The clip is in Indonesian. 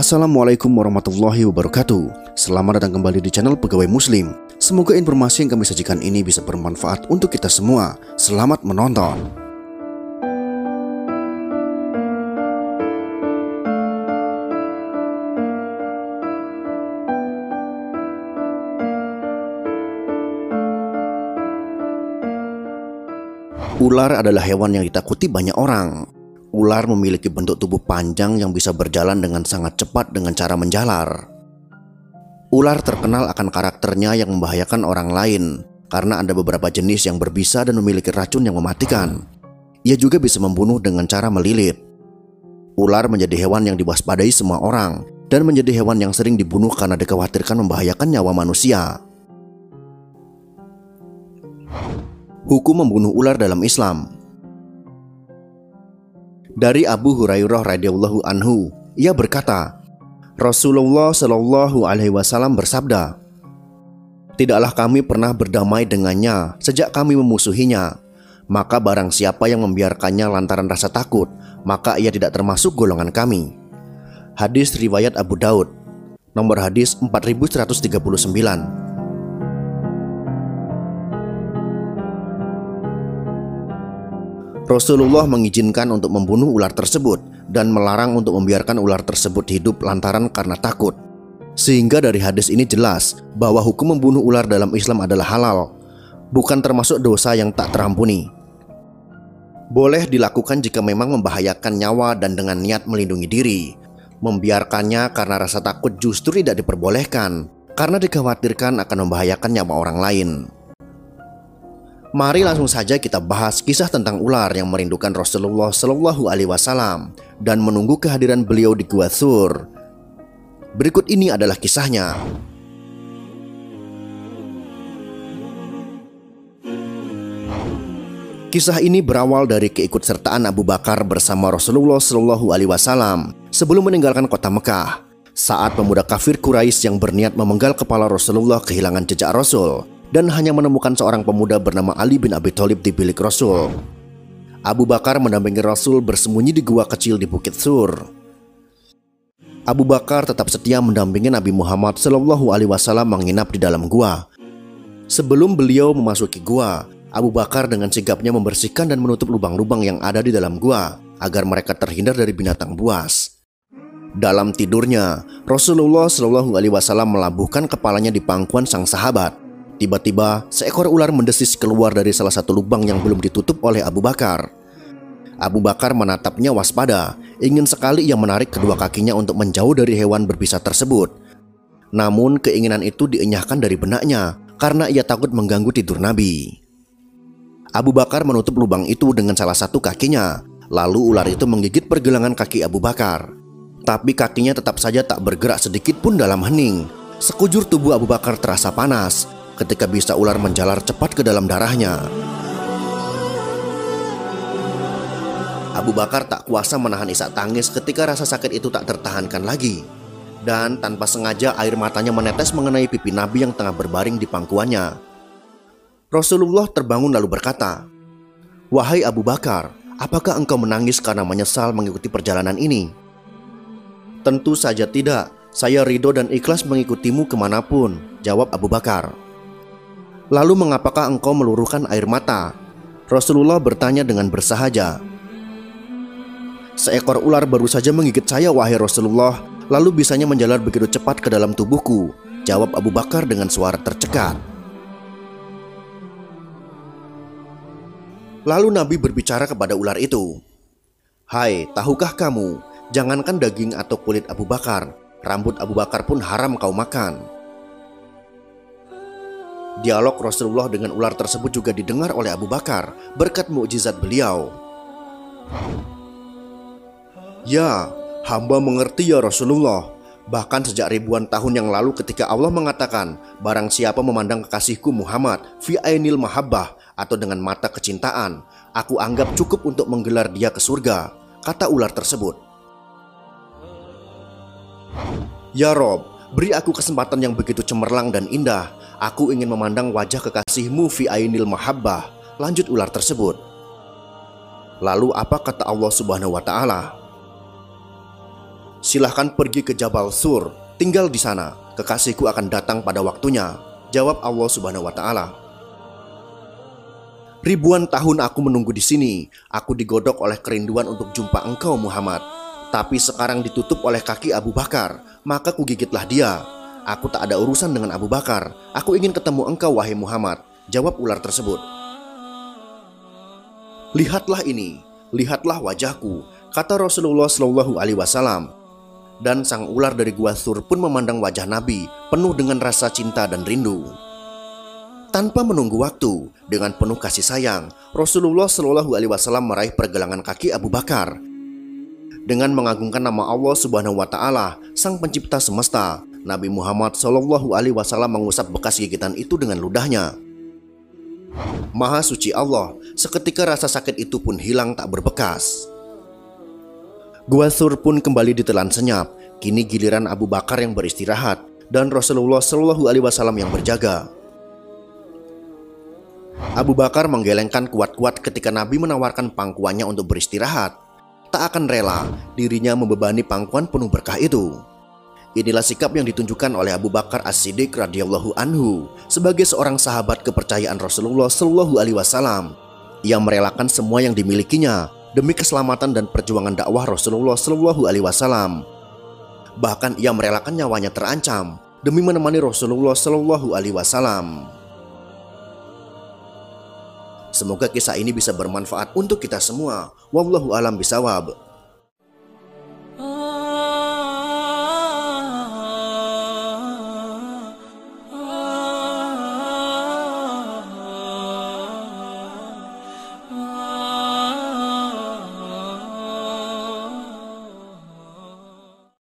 Assalamualaikum warahmatullahi wabarakatuh. Selamat datang kembali di channel Pegawai Muslim. Semoga informasi yang kami sajikan ini bisa bermanfaat untuk kita semua. Selamat menonton. Ular adalah hewan yang ditakuti banyak orang Ular memiliki bentuk tubuh panjang yang bisa berjalan dengan sangat cepat dengan cara menjalar. Ular terkenal akan karakternya yang membahayakan orang lain karena ada beberapa jenis yang berbisa dan memiliki racun yang mematikan. Ia juga bisa membunuh dengan cara melilit. Ular menjadi hewan yang diwaspadai semua orang dan menjadi hewan yang sering dibunuh karena dikhawatirkan membahayakan nyawa manusia. Hukum membunuh ular dalam Islam dari Abu Hurairah radhiyallahu anhu. Ia berkata, Rasulullah shallallahu alaihi wasallam bersabda, Tidaklah kami pernah berdamai dengannya sejak kami memusuhinya. Maka barang siapa yang membiarkannya lantaran rasa takut, maka ia tidak termasuk golongan kami. Hadis riwayat Abu Daud, nomor hadis 4139. Rasulullah mengizinkan untuk membunuh ular tersebut dan melarang untuk membiarkan ular tersebut hidup lantaran karena takut. Sehingga dari hadis ini jelas bahwa hukum membunuh ular dalam Islam adalah halal, bukan termasuk dosa yang tak terampuni. Boleh dilakukan jika memang membahayakan nyawa dan dengan niat melindungi diri. Membiarkannya karena rasa takut justru tidak diperbolehkan, karena dikhawatirkan akan membahayakan nyawa orang lain. Mari langsung saja kita bahas kisah tentang ular yang merindukan Rasulullah Shallallahu Alaihi Wasallam dan menunggu kehadiran beliau di Gua Thur. Berikut ini adalah kisahnya. Kisah ini berawal dari keikutsertaan Abu Bakar bersama Rasulullah Shallallahu Alaihi Wasallam sebelum meninggalkan kota Mekah. Saat pemuda kafir Quraisy yang berniat memenggal kepala Rasulullah kehilangan jejak Rasul, dan hanya menemukan seorang pemuda bernama Ali bin Abi Thalib di bilik Rasul. Abu Bakar mendampingi Rasul bersembunyi di gua kecil di Bukit Sur. Abu Bakar tetap setia mendampingi Nabi Muhammad Shallallahu Alaihi Wasallam menginap di dalam gua. Sebelum beliau memasuki gua, Abu Bakar dengan sigapnya membersihkan dan menutup lubang-lubang yang ada di dalam gua agar mereka terhindar dari binatang buas. Dalam tidurnya, Rasulullah Shallallahu Alaihi Wasallam melabuhkan kepalanya di pangkuan sang sahabat Tiba-tiba, seekor ular mendesis keluar dari salah satu lubang yang belum ditutup oleh Abu Bakar. Abu Bakar menatapnya waspada, ingin sekali ia menarik kedua kakinya untuk menjauh dari hewan berbisa tersebut. Namun keinginan itu dienyahkan dari benaknya karena ia takut mengganggu tidur Nabi. Abu Bakar menutup lubang itu dengan salah satu kakinya, lalu ular itu menggigit pergelangan kaki Abu Bakar. Tapi kakinya tetap saja tak bergerak sedikit pun dalam hening. Sekujur tubuh Abu Bakar terasa panas, ketika bisa ular menjalar cepat ke dalam darahnya. Abu Bakar tak kuasa menahan isak tangis ketika rasa sakit itu tak tertahankan lagi. Dan tanpa sengaja air matanya menetes mengenai pipi Nabi yang tengah berbaring di pangkuannya. Rasulullah terbangun lalu berkata, Wahai Abu Bakar, apakah engkau menangis karena menyesal mengikuti perjalanan ini? Tentu saja tidak, saya ridho dan ikhlas mengikutimu ke mana pun, jawab Abu Bakar. Lalu mengapakah engkau meluruhkan air mata? Rasulullah bertanya dengan bersahaja. Seekor ular baru saja menggigit saya wahai Rasulullah Lalu bisanya menjalar begitu cepat ke dalam tubuhku Jawab Abu Bakar dengan suara tercekat Lalu Nabi berbicara kepada ular itu Hai, tahukah kamu Jangankan daging atau kulit Abu Bakar Rambut Abu Bakar pun haram kau makan Dialog Rasulullah dengan ular tersebut juga didengar oleh Abu Bakar berkat mukjizat beliau. Ya, hamba mengerti ya Rasulullah. Bahkan sejak ribuan tahun yang lalu ketika Allah mengatakan Barang siapa memandang kekasihku Muhammad Fi ainil mahabbah atau dengan mata kecintaan Aku anggap cukup untuk menggelar dia ke surga Kata ular tersebut Ya Rob, beri aku kesempatan yang begitu cemerlang dan indah Aku ingin memandang wajah kekasihmu fi ainil mahabbah Lanjut ular tersebut Lalu apa kata Allah subhanahu wa ta'ala Silahkan pergi ke Jabal Sur, tinggal di sana. Kekasihku akan datang pada waktunya. Jawab Allah Subhanahu wa taala. Ribuan tahun aku menunggu di sini. Aku digodok oleh kerinduan untuk jumpa engkau Muhammad. Tapi sekarang ditutup oleh kaki Abu Bakar, maka kugigitlah dia. Aku tak ada urusan dengan Abu Bakar. Aku ingin ketemu engkau wahai Muhammad. Jawab ular tersebut. Lihatlah ini, lihatlah wajahku, kata Rasulullah Shallallahu Alaihi Wasallam. Dan sang ular dari gua Sur pun memandang wajah Nabi penuh dengan rasa cinta dan rindu. Tanpa menunggu waktu, dengan penuh kasih sayang, Rasulullah Shallallahu Alaihi Wasallam meraih pergelangan kaki Abu Bakar. Dengan mengagungkan nama Allah Subhanahu Wa Taala, Sang Pencipta semesta, Nabi Muhammad Shallallahu Alaihi Wasallam mengusap bekas gigitan itu dengan ludahnya. Maha suci Allah, seketika rasa sakit itu pun hilang tak berbekas. Gua Sur pun kembali ditelan senyap. Kini giliran Abu Bakar yang beristirahat dan Rasulullah Shallallahu Alaihi Wasallam yang berjaga. Abu Bakar menggelengkan kuat-kuat ketika Nabi menawarkan pangkuannya untuk beristirahat. Tak akan rela dirinya membebani pangkuan penuh berkah itu. Inilah sikap yang ditunjukkan oleh Abu Bakar As-Siddiq radhiyallahu anhu sebagai seorang sahabat kepercayaan Rasulullah Shallallahu alaihi wasallam yang merelakan semua yang dimilikinya demi keselamatan dan perjuangan dakwah Rasulullah Shallallahu Alaihi Wasallam. Bahkan ia merelakan nyawanya terancam demi menemani Rasulullah Shallallahu Alaihi Wasallam. Semoga kisah ini bisa bermanfaat untuk kita semua. Wallahu alam bisawab.